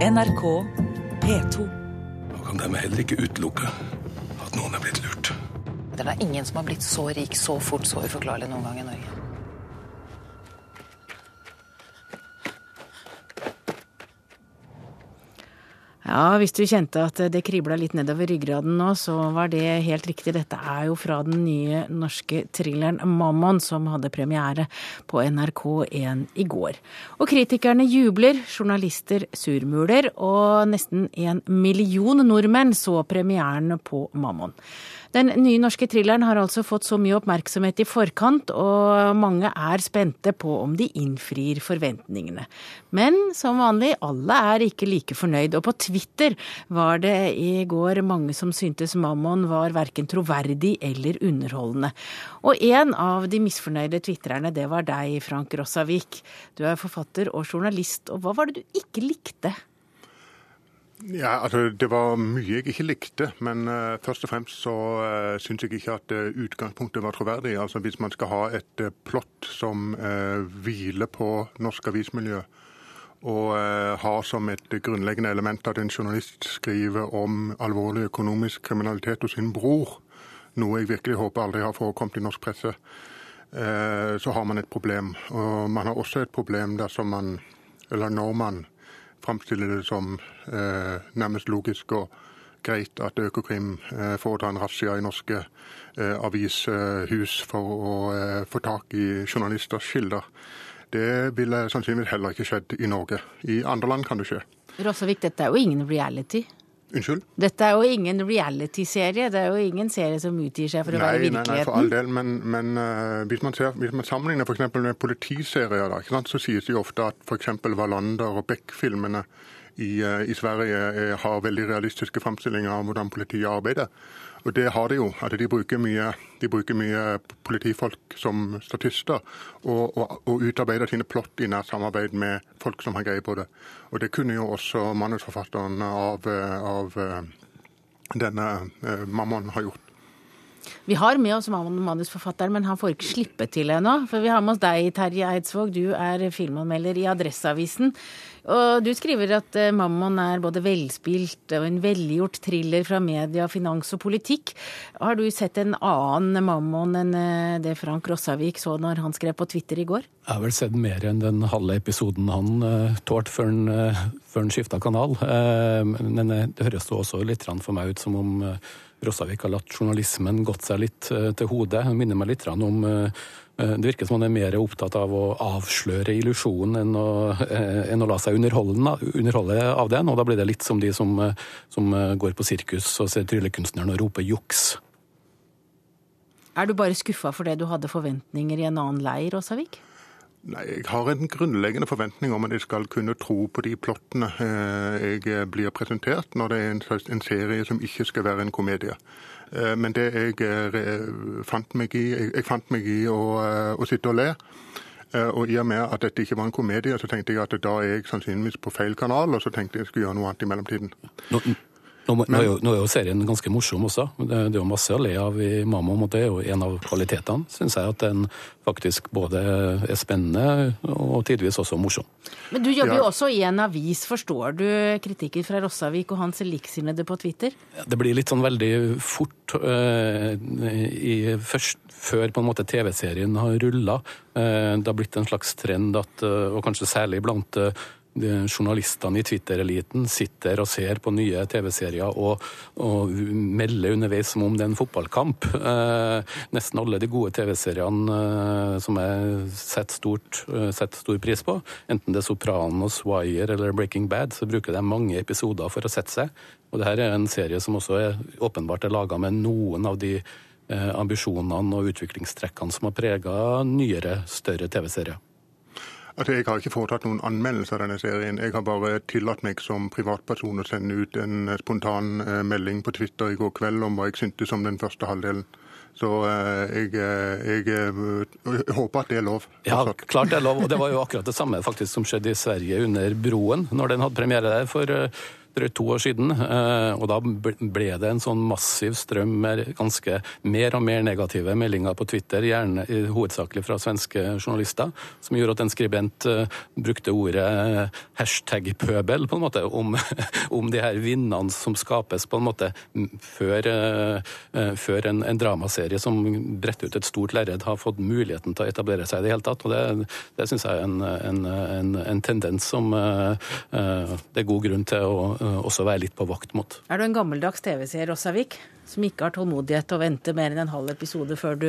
NRK P2. Man kan dermed heller ikke utelukke at noen er blitt lurt. Det er ingen som har blitt så rik så fort, så uforklarlig noen gang i Norge. Ja, hvis du kjente at det kribla litt nedover ryggraden nå, så var det helt riktig. Dette er jo fra den nye norske thrilleren Mammon, som hadde premiere på NRK1 i går. Og kritikerne jubler, journalister surmuler, og nesten en million nordmenn så premieren på Mammon. Den nye norske thrilleren har altså fått så mye oppmerksomhet i forkant, og mange er spente på om de innfrir forventningene. Men som vanlig, alle er ikke like fornøyd. Og på Twitter var det i går mange som syntes Mammon var verken troverdig eller underholdende. Og en av de misfornøyde twitrerne, det var deg, Frank Rossavik. Du er forfatter og journalist, og hva var det du ikke likte? Ja, altså Det var mye jeg ikke likte, men uh, først og fremst så uh, syns jeg ikke at uh, utgangspunktet var troverdig. Altså Hvis man skal ha et uh, plott som hviler på norsk avismiljø, og har som et grunnleggende element at en journalist skriver om alvorlig økonomisk kriminalitet hos sin bror, noe jeg virkelig håper aldri har forekommet i norsk presse, så har man et problem. Og man har også et problem dersom man, eller når man framstiller det som eh, nærmest logisk og greit at Økokrim eh, foretar en razzia i norske eh, avishus for å få tak i journalisters kilder. Det ville sannsynligvis heller ikke skjedd i Norge. I andre land kan det skje. Det er også viktig, dette er jo ingen reality. Unnskyld? Dette er jo ingen reality-serie. Det er jo ingen serie som utgir seg for å nei, være virkeligheten. Nei, nei, for all del. Men, men uh, hvis, man ser, hvis, man sammenligner f.eks. med politiserier, da, så sies det jo ofte at f.eks. Wallander og Beck-filmene i, uh, i, Sverige er, har veldig realistiske framstillinger av hvordan politiet arbeider. Og det har de jo. at De bruker mye, de bruker mye politifolk som statister, og, og, og, utarbeider sine plott i nært samarbeid med folk som har greie på det. Og Det kunne jo også manusforfatteren av, av eh, denne eh, Mammon ha gjort. Vi har med oss manusforfatteren, men han får ikke slippe til ennå. For vi har med oss deg, Terje Eidsvåg. Du er filmanmelder i Adresseavisen. Og du skriver at eh, Mammon er både velspilt og en velgjort thriller fra media, finans og politikk. Har du sett en annen Mammon enn eh, det Frank Rossavik så når han skrev på Twitter i går? Jeg har vel sett mer enn den halve episoden han uh, tålte før han, uh, han skifta kanal. Uh, men det høres også litt for meg ut som om uh, Rossavik har latt journalismen gått seg litt til hodet. Hun minner meg litt om Eh, det virker som han er mer opptatt av å avsløre illusjonen enn, eh, enn, å la seg underholde, av den. Og da blir det litt som de som, eh, som går på sirkus og ser tryllekunstneren og roper juks. Er du bare skuffa det du hadde forventninger i en annen leir, Åsavik? Nei, Jeg har en grunnleggende forventning om at jeg skal kunne tro på de plottene jeg blir presentert, når det er en serie som ikke skal være en komedie. Eh, men det jeg eh, fant meg i, jeg fant meg i å, eh, å sitte og le. Og i og med at dette ikke var en komedie, så tenkte jeg at da er jeg sannsynligvis på feil kanal, og så tenkte jeg at jeg skulle gjøre noe annet i mellomtiden. Nå, nå, nå, er jo, nå, er jo, serien ganske morsom også. Det, det er jo masse å le av i Mamma, og det er jo en av kvalitetene, syns jeg. At den faktisk både er spennende og tidvis også morsom. Men du jobber ja. jo også i en avis. Forstår du kritikken fra Rossavik og hans liksinnede på Twitter? Det blir litt sånn veldig fort eh, i først før på en måte TV-serien har rulla. Eh, det har blitt en slags trend at, uh, og kanskje særlig blant journalistene i Twitter-eliten sitter og ser på nye TV-serier og, og, melder underveis som om det er en fotballkamp. Eh, nesten alle de gode TV-seriene eh, som jeg setter, eh, stor pris på, enten det er Sopranos, Wire eller Breaking Bad, så bruker de mange episoder for å sette seg. Og dette er en serie som også er åpenbart er laga med noen av de eh, ambisjonene og utviklingstrekkene som har prega nyere, større TV-serier. Altså, jeg har ikke foretatt noen anmeldelse av denne serien. Jeg har bare tillatt meg som privatperson å sende ut en eh, spontan eh, melding på Twitter i går kveld om hva jeg syntes om den første halvdelen. Så eh, jeg, jeg, jeg, håper at det er lov. Ja, klart det er lov. Og det var jo akkurat det samme faktisk som skjedde i Sverige under Broen, når den hadde premiere der for drøyt to år siden. Og da ble det en sånn massiv strøm med ganske mer og mer negative meldinger på Twitter, gjerne hovedsakelig fra svenske journalister, som gjorde at en skribent brukte ordet hashtag-pøbel på en måte om, om de her vinnene som skapes på en måte før, før en, en dramaserie som bretter ut et stort lerret, har fått muligheten til å etablere seg i det hele tatt. og Det, det syns jeg er en, en, en, en, tendens som det er god grunn til å også være litt på vakt mot. Er du en gammeldags TV-seer, Rossavik, som ikke har tålmodighet å vente mer enn en halv episode før du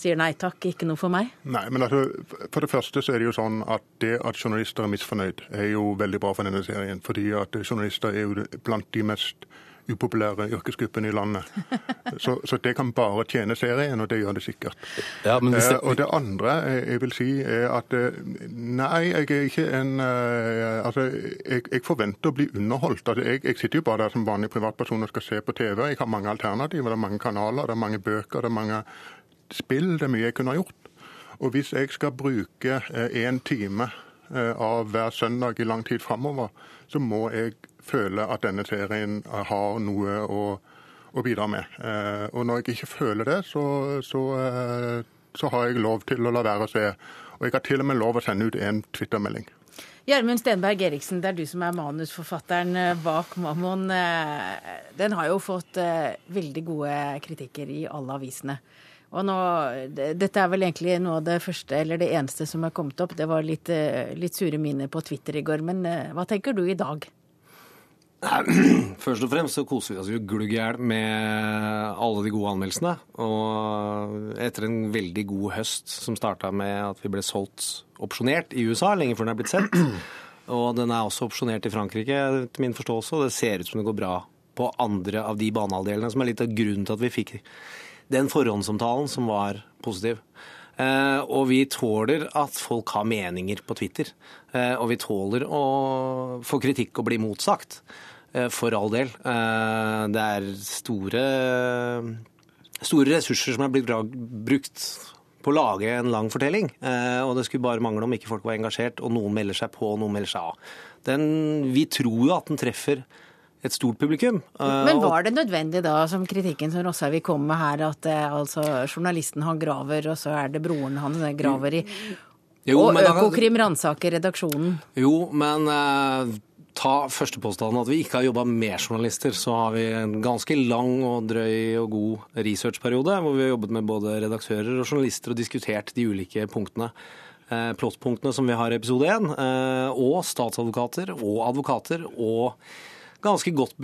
sier nei takk, ikke noe for meg? Nei, men altså, For det første så er det jo sånn at det at journalister er misfornøyd, er jo veldig bra for denne serien. Fordi at journalister er jo blant de mest upopulære yrkesgruppen i landet. Så, så, det kan bare tjene serien, og det gjør det sikkert. Ja, det... Eh, og det andre jeg vil si, er at eh, nei, jeg er ikke en eh, Altså, jeg, jeg forventer å bli underholdt. Altså, jeg, jeg, sitter jo bare der som vanlig privatperson og skal se på TV. Jeg har mange alternativer, det er mange kanaler, det er mange bøker, det er mange spill. Det er mye jeg kunne ha gjort. Og hvis jeg skal bruke én time av hver søndag i lang tid framover, så må jeg føler at denne serien har noe å, å bidra med. Eh, og når jeg ikke føler det, så, så, eh, så, har jeg lov til å la være å se. Og jeg har til og med lov å sende ut en Twitter-melding. Gjermund Stenberg Eriksen, det er du som er manusforfatteren eh, bak Mammon. Den har jo fått veldig gode kritikker i alle avisene. Og nå, Dette er vel egentlig noe av det første eller det eneste som er kommet opp. Det var litt, litt sure miner på Twitter i går. Men hva tenker du i dag? Først og fremst så koser vi oss jo glugg i hjel med alle de gode anmeldelsene. Og etter en veldig god høst som starta med at vi ble solgt opsjonert i USA lenge før den er blitt sendt, og den er også opsjonert i Frankrike, til min forståelse, og det ser ut som det går bra på andre av de banehalvdelene, som er litt av grunnen til at vi fikk den forhåndsomtalen som var positiv. Eh, og vi tåler at folk har meninger på Twitter. Eh, og vi tåler å få kritikk og bli motsagt. Eh, for all del. Det er store, store ressurser som er blitt brukt på å lage en lang fortelling. Og det skulle bare mangle om ikke folk var engasjert, og noen melder seg på og noen melder seg av. Den, vi tror jo at den treffer et stort publikum. Men var det nødvendig da, som kritikken som Rosshaug kom med her, at altså, journalisten han graver, og så er det broren han graver i? Jo, og Økokrim ransaker redaksjonen? Jo, men eh, ta første påstanden at vi ikke har jobba med journalister, så har vi en ganske lang og drøy og god researchperiode hvor vi har jobbet med både redaktører og journalister og diskutert de ulike punktene. Eh, plottpunktene som vi har i episode én, eh, og statsadvokater og advokater og ganske godt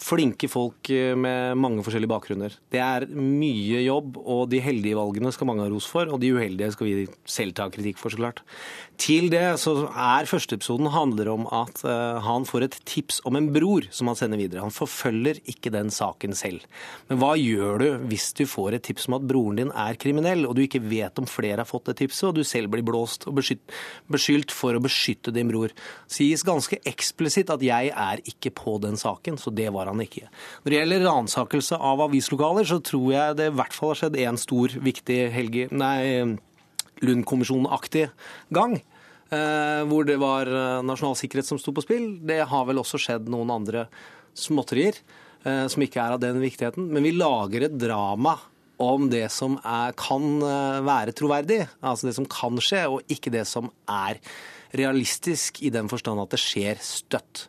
flinke folk eh, med mange forskjellige bakgrunner. Det er mye jobb, og de heldige valgene skal mange ha ros for, og de uheldige skal vi selv ta kritikk for, så klart. Til det så er første episoden handler om at uh, han får et tips om en bror som han sender videre. Han forfølger ikke den saken selv. Men hva gjør du hvis du får et tips om at broren din er kriminell, og du ikke vet om flere har fått det tipset, og du selv blir blåst og beskyldt for å beskytte din bror? Sies ganske eksplisitt at jeg er ikke ikke på den saken, så det var han ikke. Når det gjelder ransakelse av avislokaler, så tror jeg det i hvert fall har skjedd én stor, viktig Helge... Nei, Lund-kommisjon-aktig gang. Eh, hvor det var eh, nasjonal sikkerhet som sto på spill. Det har vel også skjedd noen andre småtterier eh, som ikke er av den viktigheten. Men vi lager et drama om det som er, kan være troverdig, altså det som kan skje, og ikke det som er realistisk i den forstand at det skjer støtt.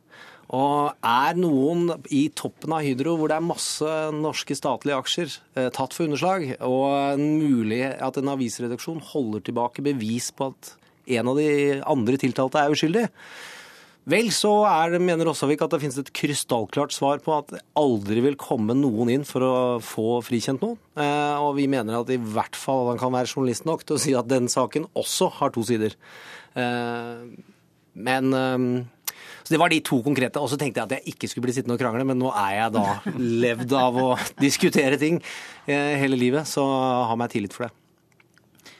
Og er noen i toppen av Hydro, hvor det er masse norske statlige aksjer, eh, tatt for underslag, og mulig at en avisredaksjon holder tilbake bevis på at en av de andre tiltalte er uskyldig, Vel, så er, mener Rossavik at det finnes et krystallklart svar på at det aldri vil komme noen inn for å få frikjent noen. Eh, og vi mener at i hvert fall han kan være journalist nok til å si at den saken også har to sider. Eh, men eh, så Det var de to konkrete. Og så tenkte jeg at jeg ikke skulle bli sittende og krangle, men nå er jeg da levd av å diskutere ting eh, hele livet, så ha meg tillit for det.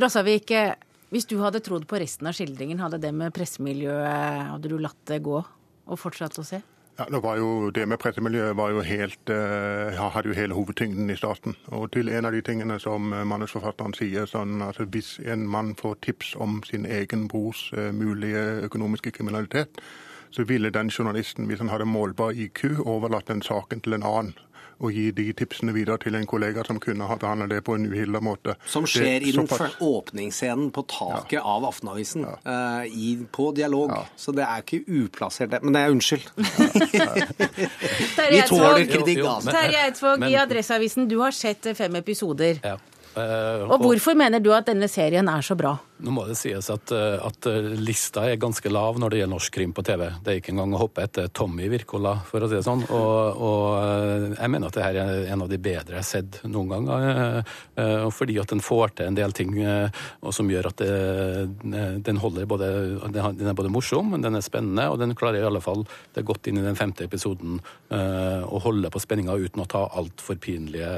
Rossavik, eh, hvis du hadde trodd på resten av skildringen, hadde det med pressemiljøet Hadde du latt det gå og fortsatt å se? Ja, det, jo, det med pressemiljøet jo helt, uh, hadde jo hele hovedtyngden i starten. Og til en av de tingene som manusforfatteren sier, sånn at altså hvis en mann får tips om sin egen brors uh, mulige økonomiske kriminalitet, så ville den journalisten, hvis han hadde målbar IQ, overlatt den saken til en annen og gi de tipsene videre til en kollega som kunne ha behandlet det på en uhilda måte. Som skjer det, i den såpass... åpningsscenen på taket ja. av Aftenavisen, ja. uh, i, på dialog. Ja. Så det er ikke uplassert, det. Men det er unnskyld. Vi tåler kritikk, altså. Terje Eidsvåg i Adresseavisen, du har sett fem episoder. Ja. Uh, og hvorfor mener du at denne serien er så bra? Nå må det sies at, eh, at, eh, lista er ganske lav når det gjelder norsk krim på TV. Det er ikke engang å hoppe etter Tommy Wirkola, for å si det sånn. Og, og, eh, jeg mener at dette er en av de bedre jeg har sett noen gang. Fordi at den får til en del ting som gjør at det, den holder både Den er både morsom, den er spennende, og den klarer i alle fall det godt inn i den femte episoden å holde på spenninga uten å ta altfor pinlige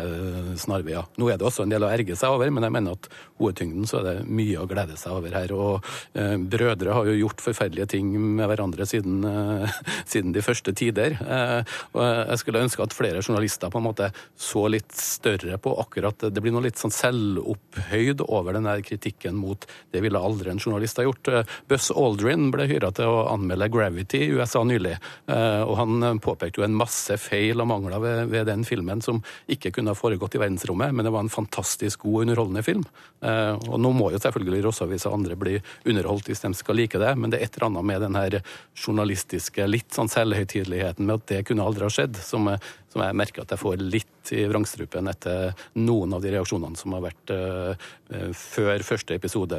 snarveier. Nå er det også en del å erge seg over, men jeg mener at hovedtyngden så er det mye å glede glede seg over her. Og eh, brødre har jo gjort forferdelige ting med hverandre siden, eh, siden de første tider. Eh, og jeg skulle ønske at flere journalister på en måte så litt større på akkurat Det blir noe litt sånn selvopphøyd over den der kritikken mot det ville aldri en journalist ha gjort. Buss Aldrin ble hyra til å anmelde Gravity i USA nylig, eh, og han påpekte jo en masse feil og mangler ved, ved den filmen som ikke kunne ha foregått i verdensrommet, men det var en fantastisk god underholdende film. Eh, og nå må jo selvfølgelig Ross og andre blir underholdt hvis de skal like det. Men det er et eller annet med den her journalistiske, litt sånn selvhøytideligheten med at det kunne aldri ha skjedd, som, som jeg merker at jeg får litt i vrangstrupen etter noen av de reaksjonene som har vært uh, før første episode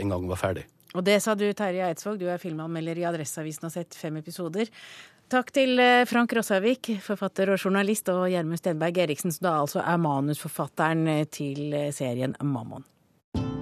en gang var ferdig. Og det sa du, Terje Eidsvåg, du er filmanmelder i Adresseavisen og har sett fem episoder. Takk til eh, Frank Rossavik, forfatter og journalist, og Gjermund Stenberg Eriksen, som da altså er manusforfatteren til serien Mammon.